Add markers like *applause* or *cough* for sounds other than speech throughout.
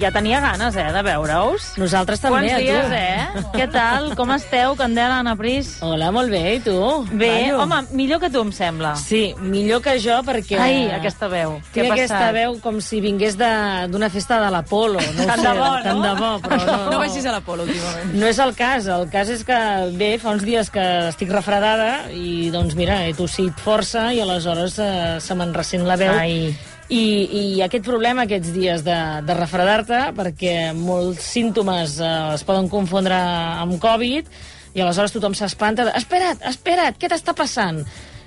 Ja tenia ganes, eh, de veure-us. Nosaltres també, Quants a tu. dies, eh? Què tal? Com esteu, Candela, Anna Pris? Hola, molt bé, i tu? Bé, Ballo. home, millor que tu, em sembla. Sí, millor que jo, perquè... Ai, aquesta veu. Què ha aquesta passat? veu com si vingués d'una festa de l'Apolo. No Tant sé, de bo, no? Tant de bo, però no... No vagis a l'Apolo últimament. No és el cas. El cas és que, bé, fa uns dies que estic refredada i, doncs, mira, he tossit força i aleshores eh, se me'n ressent la veu. Ai. I, I aquest problema aquests dies de, de refredar-te, perquè molts símptomes eh, es poden confondre amb Covid, i aleshores tothom s'espanta. de, Espera't, espera't, què t'està passant?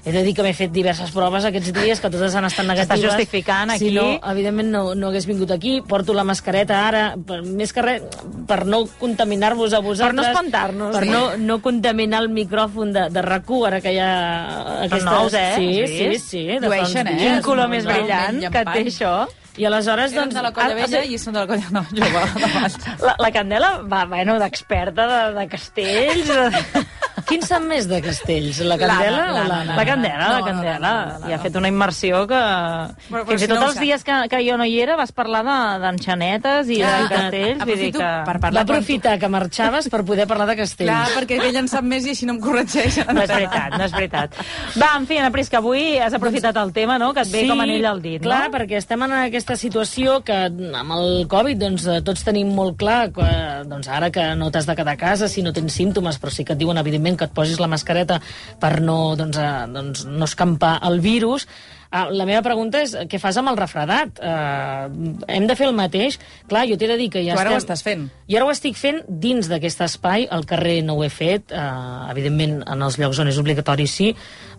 He de dir que m'he fet diverses proves aquests dies, que totes han estat negatives. justificant aquí. Si no, evidentment no, no hagués vingut aquí. Porto la mascareta ara, per, més que res, per no contaminar-vos a vosaltres. no espantar-nos, Per sí. no, no contaminar el micròfon de, de rac ara que hi ha... Aquestes... nous, eh? Sí, sí, sí. de Llueixen, eh? Quin color més brillant que té això. I aleshores, Érem doncs... de la colla vella i són de la colla no, jove. La, la Candela va, bueno, d'experta de, de castells... Quin sap més de castells? La Candela o l'Anna, l'Anna? La Candela, la Candela. I ha fet una immersió que... Però- però Fins si i tot els sap. dies que, que jo no hi era vas parlar de- d'enxanetes i Clar, de castells. Vull dir aprofito que... per Va parlar quan- aprofitar que marxaves per poder parlar de castells. Clar, perquè ell en sap més i així no em corregeix. No és veritat, no és veritat. Va, en fi, Ana Pris, que avui has aprofitat el tema, no?, que et ve com anell al dit, clar, no? perquè estem en aquesta situació que amb el Covid doncs, eh, tots tenim molt clar que doncs, ara que no t'has de quedar a casa si no tens símptomes, però sí que et diuen evidentment que et posis la mascareta per no, doncs, eh, doncs, no escampar el virus. Ah, la meva pregunta és, què fas amb el refredat? Uh, hem de fer el mateix? Clar, jo t'he de dir que ja Tu ara ho estem... estàs fent. Jo ara ho estic fent dins d'aquest espai, al carrer no ho he fet, eh, evidentment en els llocs on és obligatori sí.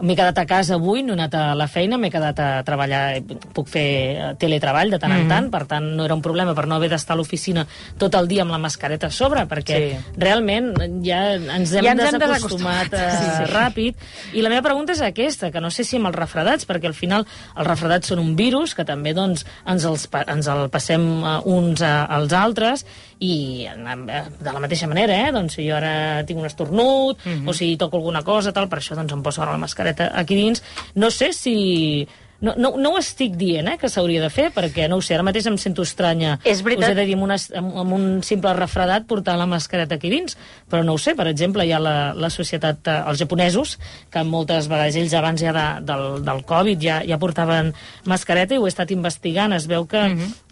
M'he quedat a casa avui, no he anat a la feina, m'he quedat a treballar, puc fer eh, teletreball de tant en tant, per tant no era un problema per no haver d'estar a l'oficina tot el dia amb la mascareta a sobre, perquè Sí. realment ja ens hem Ja ens hem desacostumat eh, desacostumat. Sí, sí. ràpid. I la meva pregunta és aquesta, que no sé si amb els refredats, perquè al final els refredats són un virus que també doncs, ens, els, ens el passem eh, uns a, als altres i eh, de la mateixa manera, eh? doncs, si jo ara tinc un estornut o si toco alguna cosa, tal, per això doncs, em poso ara la mascareta aquí dins. No sé si... No, no, no ho estic dient, eh, que s'hauria de fer, perquè, no ho sé, ara mateix em sento estranya. És veritat. Us he de dir, amb, una, amb, amb un simple refredat, portar la mascareta aquí dins. Però no ho sé, per exemple, hi ha la, la societat, eh, els japonesos, que moltes vegades ells abans ja de, del, del Covid ja, ja portaven mascareta i ho he estat investigant. Es veu que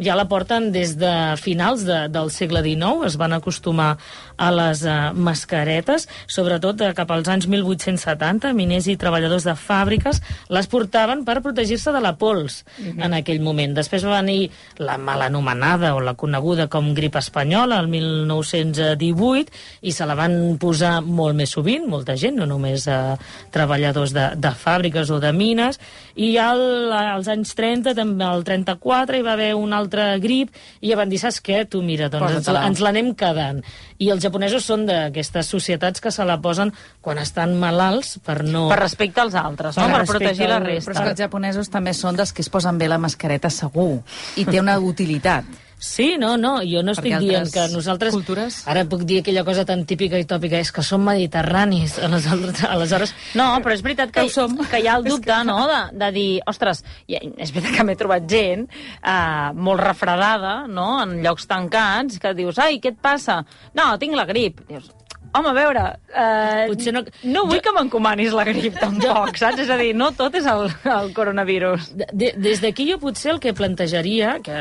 ja la porten des de finals de, del segle XIX, es van acostumar a les uh, mascaretes, sobretot eh, cap als anys 1870, miners i treballadors de fàbriques les portaven per protegir-se de la pols en aquell moment. Després va venir la mal anomenada o la coneguda com grip espanyola el 1918 i se la van posar molt més sovint, molta gent, no només eh, treballadors de, de fàbriques o de mines, i al, als anys 30, també al 34, hi va haver un altre grip i ja van dir, saps què? Tu mira, doncs ens, ens l'anem quedant. I els japonesos són d'aquestes societats que se la posen quan estan malalts per no... Per respecte als altres, no? Per Per, protegir la resta. Però és que els japonesos també són dels que es posen bé la mascareta segur. I té una utilitat. Sí, no, no, jo no estic dient que nosaltres... cultures- Ara puc dir aquella cosa tan típica i tòpica, és que som mediterranis, *laughs* aleshores... aleshores No, però és veritat que, Que som. que hi ha el dubte, no?, de, de dir, ostres, és veritat que m'he trobat gent eh, molt refredada, no?, en llocs tancats, que dius, ai, què et passa? No, tinc la grip. Dius, home, a veure, eh, Potser no- no vull que m'encomanis la grip, *laughs* tampoc, saps? És a dir, no tot és el, el coronavirus. De, de, des d'aquí jo potser el que plantejaria, que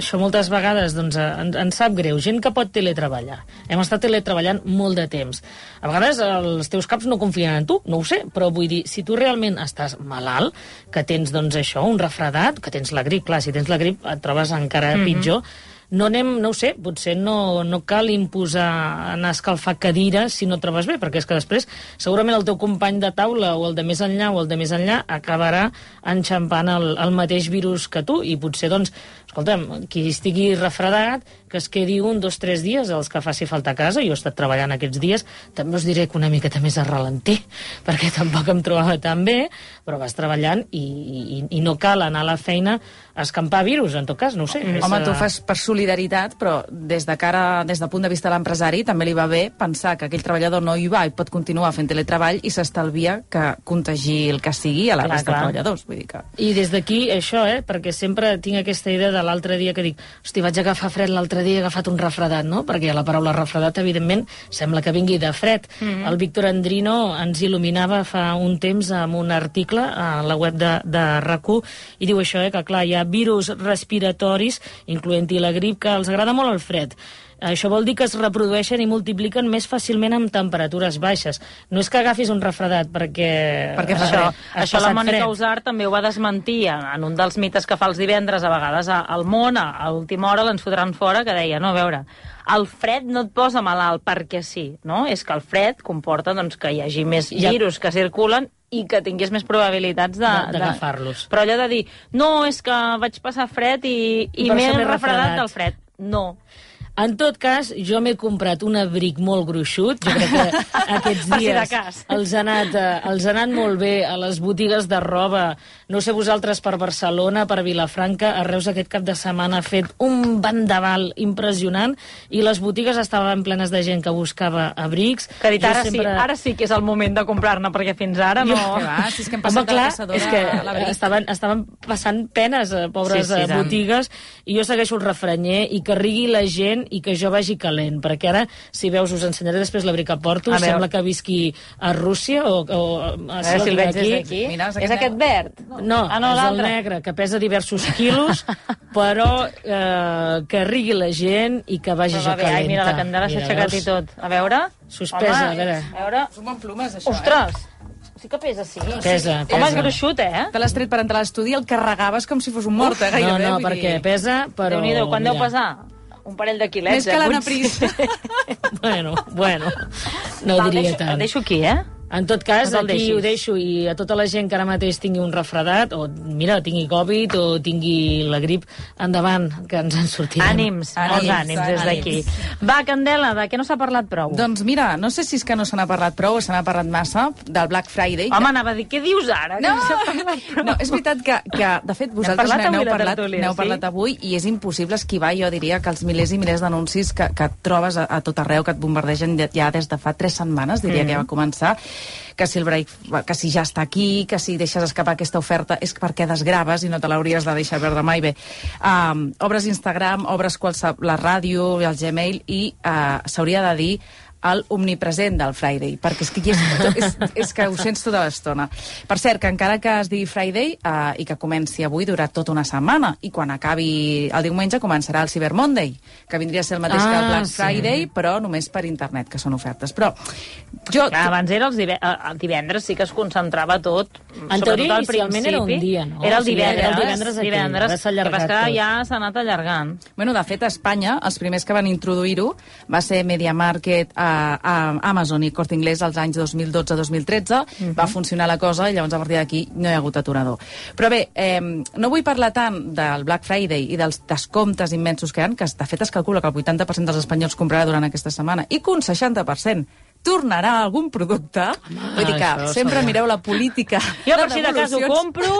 això moltes vegades doncs, ens, ens sap greu, gent que pot teletreballar. Hem estat teletreballant molt de temps. A vegades els teus caps no confien en tu, no ho sé, però vull dir, si tu realment estàs malalt, que tens doncs això, un refredat, que tens la grip, clar, si tens la grip et trobes encara pitjor, no anem, no ho sé, potser no, no cal imposar anar a escalfar cadires si no trobes bé, perquè és que després segurament el teu company de taula o el de més enllà o el de més enllà acabarà enxampant el, el mateix virus que tu i potser doncs, escolta'm, qui estigui refredat, que es quedi un, dos, tres dies, els que faci falta a casa. Jo he estat treballant aquests dies, també us diré que una miqueta més a ralentir, *laughs* perquè tampoc em trobava tan bé, però vas treballant i, i, i no cal anar a la feina a escampar virus, en tot cas, no ho sé. És, Home, tu ho eh, fas per solidaritat, però des de cara, des del punt de vista de l'empresari, també li va bé pensar que aquell treballador no hi va i pot continuar fent teletreball i s'estalvia que contagi el que sigui a la Clar, resta de clar. treballadors. Vull dir que... I des d'aquí, això, eh? Perquè sempre tinc aquesta idea de l'altre dia que dic hosti, vaig agafar fred l'altre dia, he agafat un refredat, no? Perquè la paraula refredat, evidentment, sembla que vingui de fred. Mm -hmm. El Víctor Andrino ens il·luminava fa un temps amb un article a la web de, de rac i diu això, eh? Que, clar, hi ha virus respiratoris, incloent-hi la grip, que els agrada molt el fred. Això vol dir que es reprodueixen i multipliquen més fàcilment amb temperatures baixes. No és que agafis un refredat perquè... Perquè fa Això, això la Mònica fred. Usar també ho va desmentir en, en un dels mites que fa els divendres a vegades al món, a, a última hora l'ens fotran fora, que deia, no, a veure, el fred no et posa malalt perquè sí, no? És que el fred comporta doncs, que hi hagi més Ja- virus que circulen i que tinguis més probabilitats de... De- d'agafar-los. Però allò de dir, no, és que vaig passar fred i, I m'he refredat. del fred. No. En tot cas, jo m'he comprat un abric molt gruixut. Jo crec que *laughs* aquests dies els ha, anat, eh, els ha anat molt bé a les botigues de roba. No sé vosaltres per Barcelona, per Vilafranca, a Reus aquest cap de setmana ha fet un bandaval impressionant i les botigues estaven plenes de gent que buscava abrics. Que ha dit, Jo ara, sí, ara sí que és el moment de comprar-ne, perquè fins ara no... Que va, si és que hem Home, passat la clar, caçadora és que estaven, estaven passant penes, eh, pobres Sí, sí, tant. botigues, i jo segueixo el refrenyer i que rigui la gent i que jo vagi calent, perquè ara, si veus, us ensenyaré després l'abric que porto, A veure. sembla que visqui a Rússia o, o a, A veure si el veig des d'aquí. Mira, és és aquest aquest verd? No, ah, no és el negre, que pesa diversos *laughs* quilos, però eh, que rigui la gent i que vagi Però ja calenta. ai, mira, la candela s'ha aixecat i tot. A veure... Suspesa, a veure. A veure... Sumen plumes, això, Ostres! Sí que pesa, sí. Pesa, Home, és pesa. gruixut, eh? eh? Te l'has tret per entrar a l'estudi i el carregaves com si fos un mort, eh, No, gairebé. no, vull perquè dir. pesa, però... Déu-n'hi-do, quan deu mira. pesar? Un parell de quilets, Més que eh? l'Anna. Pris. *laughs* bueno, bueno, no Va, el diria deixo, tant. Deixo aquí, eh? En tot cas, No aquí ho deixo i a tota la gent que ara mateix tingui un refredat, o mira, tingui Covid o tingui la grip, endavant, que ens en sortirem. Ànims, Ànims, ànims des d'aquí. Va, Candela, de què no s'ha parlat prou? Doncs mira, no sé si és que no se n'ha parlat prou o se n'ha parlat massa del Black Friday. Home, anava a dir, què dius ara? No, Que no, *laughs* és veritat que, que de fet, vosaltres parlat n'heu parlat, tertúlia, sí? parlat avui i és impossible esquivar, jo diria, que els milers i milers d'anuncis que, que et trobes a, a tot arreu, que et bombardegen ja- ja des de fa tres setmanes, diria Mm. que ja va començar, que si, el break, que si ja està aquí, que si deixes escapar aquesta oferta és perquè desgraves i no te l'hauries de deixar veure mai bé. Um, obres Instagram, obres qualsevol, la ràdio, el Gmail i uh, s'hauria de dir el omnipresent del Friday, perquè és que, és, és, és que ho sents tota l'estona. Per cert, que encara que es digui Friday eh, i que comenci avui, durarà tota una setmana, i quan acabi el diumenge començarà el Cyber Monday, que vindria a ser el mateix Ah, que el Black sí. Friday, però només per internet, que són ofertes. Però jo... Clar, abans era els dive eh, el divendres, sí que es concentrava tot. En sobretot teoria, al inicialment era un principi. dia, no? Era el divendres. era el divendres aquell, divendres s'ha que allargat que ja s'ha anat allargant. Bueno, de fet, a Espanya, els primers que van introduir-ho va ser Media Market, a, a Amazon i Corte Inglés als anys 2012-2013. Va funcionar la cosa i llavors a partir d'aquí no hi ha hagut aturador. Però bé, eh, no vull parlar tant del Black Friday i dels descomptes immensos que hi ha, que de fet es calcula que el 80% dels espanyols comprarà durant aquesta setmana i que un 60% tornarà algun producte. Vull dir que sempre mireu la política Jo, per si de cas, ho compro,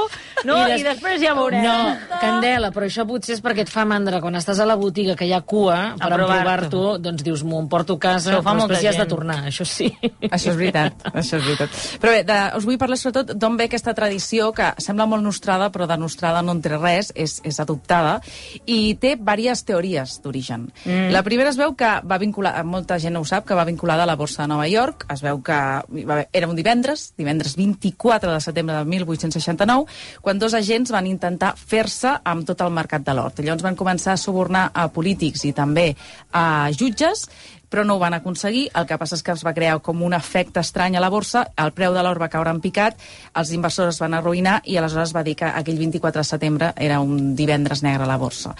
no? I, des- després ja veurem. No, Candela, però això potser és perquè et fa mandra. Quan estàs a la botiga que hi ha cua per emprovar-t'ho, doncs dius, m'ho emporto a casa, Això però després hi has de tornar, això sí. Això és veritat, això és veritat. Però bé, de, us vull parlar sobretot d'on ve aquesta tradició que sembla molt nostrada, però de nostrada no en té res, és, és adoptada, i té diverses teories d'origen. Mm. La primera es veu que va vincular, molta gent no ho sap, que va vinculada a la borsa de Nova York, es veu que va era un divendres, divendres 24 de setembre de 1869, quan dos agents van intentar fer-se amb tot el mercat de l'or. Llavors van començar a subornar a polítics i també a jutges, però no ho van aconseguir. El que passa és que es va crear com un efecte estrany a la borsa, el preu de l'or va caure en picat, els inversors es van arruïnar i aleshores va dir que aquell 24 de setembre era un divendres negre a la borsa.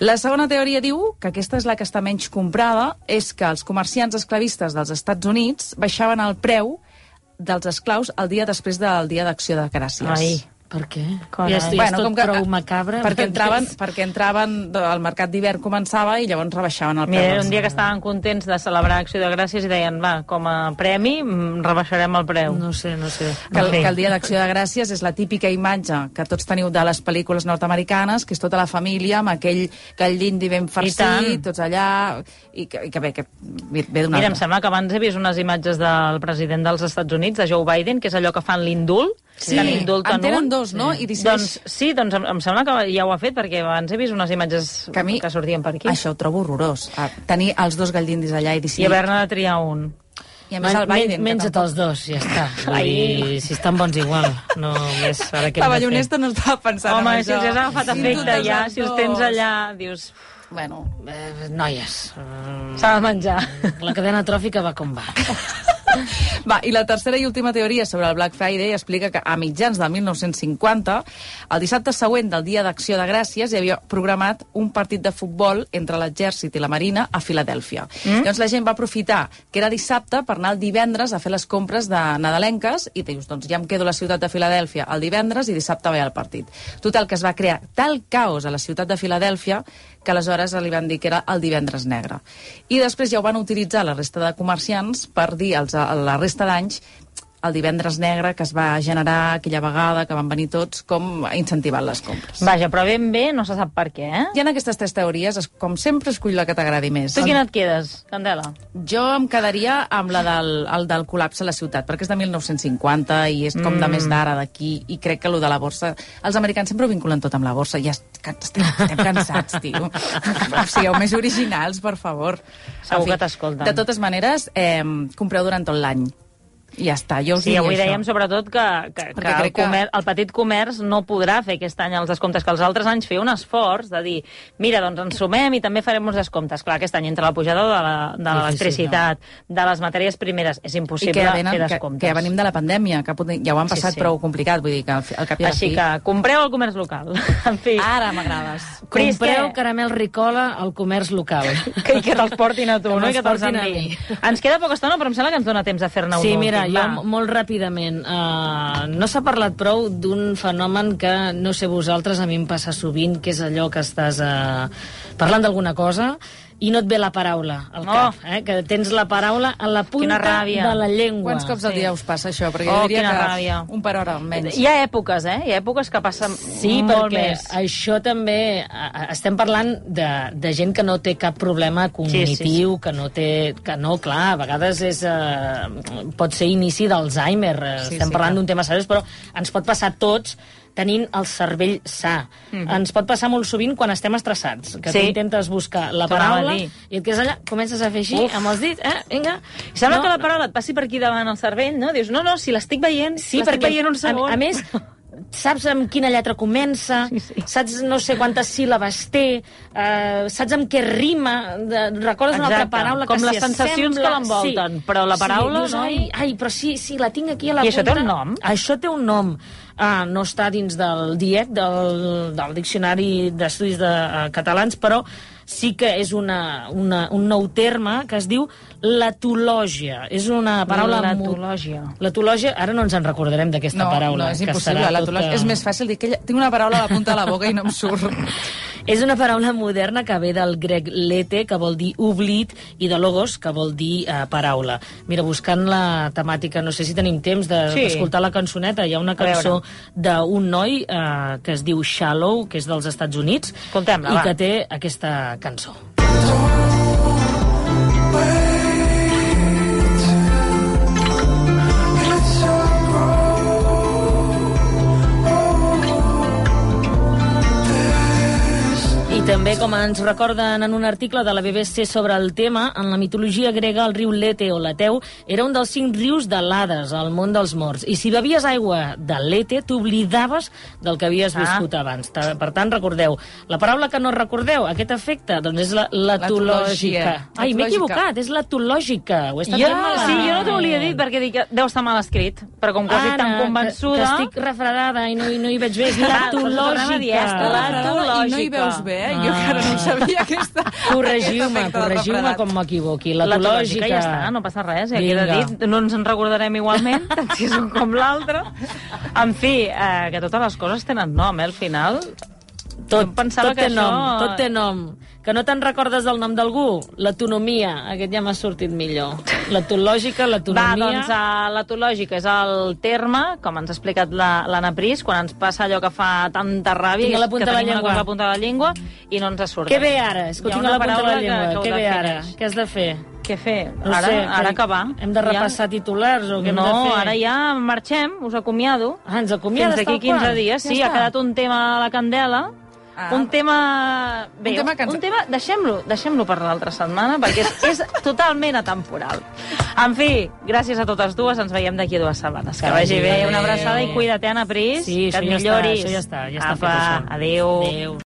La segona teoria diu que aquesta és la que està menys comprada, és que els comerciants esclavistes dels Estats Units baixaven el preu dels esclaus el dia després del dia d'acció de gràcies. Ai, Per què? Carai. Ja, estic, bueno, és tot prou macabre. Perquè entraven, perquè entraven, el mercat d'hivern començava i llavors rebaixaven el preu. Mira, un dia que estaven contents de celebrar Acció de Gràcies i deien, va, com a premi mm, rebaixarem el preu. No sé, no sé. que el, que el dia d'Acció de Gràcies és la típica imatge que tots teniu de les pel·lícules nord-americanes, que és tota la família amb aquell gall d'indi ben farcit, tots allà, i que, i que bé, que ve d'una Mira, em altra. sembla que abans he vist unes imatges del president dels Estats Units, de Joe Biden, que és allò que fan l'indult, Sí, que n'indulten en tenen un. dos, no? I decideix... Doncs sí, doncs em, em sembla que ja ho ha fet, perquè abans he vist unes imatges que, mi, que sortien per aquí. Això ho trobo horrorós. A, tenir els dos gall d'indis allà i I decidir... haver-ne de triar un. I a més el Biden... que Menja't tampoc- els dos, ja està. *laughs* Vull dir, si estan bons igual. No més, ara què La ballonesta no estava pensant Home, en si els has agafat efecte ja, si els tens allà, dius, Bueno, Eh, noies, s'ha de menjar. la cadena tròfica va com va. *laughs* Va, i la tercera i última teoria sobre el Black Friday explica que a mitjans del 1950, el dissabte següent del Dia d'Acció de Gràcies, hi havia programat un partit de futbol entre l'exèrcit i la Marina a Filadèlfia. Mm? Llavors la gent va aprofitar que era dissabte per anar el divendres a fer les compres de nadalenques i dius, doncs ja em quedo a la ciutat de Filadèlfia el divendres i dissabte vaig al partit. Total, que es va crear tal caos a la ciutat de Filadèlfia que aleshores li van dir que era el divendres negre. I després ja ho van utilitzar la resta de comerciants per dir als, a la resta d'anys el divendres negre que es va generar aquella vegada que van venir tots com incentivant les compres. Vaja, però ben bé no se sap per què, eh? Hi ha aquestes tres teories, es- com sempre escull la que t'agradi més. Tu quina et quedes, Candela? Jo em quedaria amb la del, el del col·lapse a la ciutat, perquè és de 1950 i és com de Mm. més d'ara d'aquí, i crec que lo de la borsa... Els americans sempre ho vinculen tot amb la borsa, i ja estem, estem *laughs* cansats, tio. Sigueu més originals, per favor. Segur En que t'escolten. De totes maneres, eh, compreu durant tot l'any. I ja està, jo us Sí, diria avui això. dèiem sobretot que, que, que, el, crec que- comer, el petit comerç no podrà fer aquest any els descomptes, que els altres anys feia un esforç de dir, mira, doncs ens sumem i també farem uns descomptes. Clar, aquest any entre la pujada de la- de l'electricitat, de les matèries primeres, és I impossible que, ja venen, fer que, descomptes. que ja venim de la pandèmia, que ja ho han Sí, passat sí. prou complicat, vull dir que al, cap i a la Així fi... que compreu al comerç local. *laughs* en fi, Ara m'agrades. Compreu què? caramel Ricola al comerç local. *laughs* que, i que te'ls portin a tu, Que no? I que te'ls portin a enviïn. mi. Ens queda poca estona, però em sembla que ens dona temps de fer-ne un Sí, últim. Mira, jo Va. molt ràpidament. Uh, no s'ha parlat prou d'un fenomen que, no sé vosaltres, a mi em passa sovint, que és allò que estàs uh, parlant d'alguna cosa i no et ve la paraula al Oh. cap, eh? que tens la paraula a la punta ràbia. de la llengua. Quants cops al Sí. dia us passa això? Perquè Oh, jo diria quina que ràbia. un per hora almenys. Hi ha èpoques, eh? Hi ha èpoques que passen Sí, molt perquè més. això també... Estem parlant de, de gent que no té cap problema cognitiu, Sí, sí, que no té... Que no, clar, a vegades és, eh, pot ser inici d'Alzheimer. eh, Sí, Estem sí, parlant d'un tema seriós, però ens pot passar a tots tenint el cervell sa. Ens pot passar molt sovint quan estem estressats, que. Sí. tu intentes buscar la paraula i et quedes allà, comences a fer així, Uf. amb els dits, eh, vinga. I sembla No, que la paraula et passi per aquí davant el cervell, no? Dius, no, no, si l'estic veient, Sí, l'estic veient un segon. a, a més, *laughs* saps amb quina lletra comença, Sí, sí. saps no sé quantes síl·labes té, uh, saps amb què rima, de, recordes una altra Exacte, paraula com que les s'hi sensacions assembla. que l'envolten, però la paraula, sí, no? ai, ai, però sí, sí, la tinc aquí a la I això punta. té un nom? Això té un nom. Ah, no està dins del DIEC, del, del Diccionari d'Estudis de, uh, Catalans, però sí que és una, una, un nou terme que es diu l'etològia. És una paraula... L'etològia. L'etològia, ara no ens en recordarem d'aquesta no, paraula. no, és que impossible. serà La tota- tota... És més fàcil dir que ella... tinc una paraula a la punta de la boca i no em surt. *laughs* És una paraula moderna que ve del grec lete, que vol dir oblit, i de logos, que vol dir eh, paraula. Mira, buscant la temàtica, no sé si tenim temps de- Sí. d'escoltar la cançoneta, hi ha una cançó d'un noi eh, que es diu Shallow, que és dels Estats Units, i va. que té aquesta cançó. També, com ens recorden en un article de la BBC sobre el tema, en la mitologia grega el riu Lete o Leteu era un dels cinc rius de l'Hades, al món dels morts. I si bevies aigua de Lete, t'oblidaves del que havies Ah. viscut abans. Ta- Per tant, recordeu, la paraula que no recordeu, aquest efecte, doncs és la l'etològica. Ai, m'he equivocat, és l'etològica. Ho he estat Jo, malament. sí, jo no t'ho volia dir perquè dic deu estar mal escrit, però com que has dit tan Anna, convençuda... Que, que estic refredada i no, i no hi veig bé. És *laughs* Ah, dir, l'etològica. l'etològica. I no hi veus bé, eh? Jo Ah. encara no sabia, aquesta... *laughs* Corregiu-me, corregiu-me com m'equivoqui. L'etològica ja està, no passa res, ja queda Vinga. dit. No ens en recordarem igualment, tant si és un com l'altre. En fi, eh, que totes les coses tenen nom, eh, al final. Tot, Jo pensava tot que té això- nom, tot té nom. Que no te'n recordes del nom d'algú? L'etonomia, aquest ja m'ha sortit millor. L'etològica, Va, l'etonomia... doncs uh, l'etològica és el terme, com ens ha explicat la- l'Anna Pris, quan ens passa allò que fa tanta ràbia, Tinc a la punta que de la llengua. a la punta de la llengua i no ens en surt. Què ve ara? És que ha tinc a la punta de la que- llengua. que ho Què ve ara? Què has de fer? Què fer? No ara, sé, ara que- que va. Hem de repassar titulars o què hem de no, fer? ara ja marxem, us acomiado. Ah, ens acomiades Fins d'aquí tal 15 qual? dies. Ja Sí, ha està. quedat un tema a la candela. Ah. Un tema... Bé, Un tema que ens- un tema... Deixem-lo deixem per l'altra setmana, perquè és, és *laughs* totalment atemporal. En fi, gràcies a totes dues, ens veiem d'aquí dues setmanes. Que, Que vagi bé, bé. una abraçada i cuida't, Anna Pris, Sí, que et ja està, milloris. això ja està, ja està Apa, fet, això. Adéu. Adéu.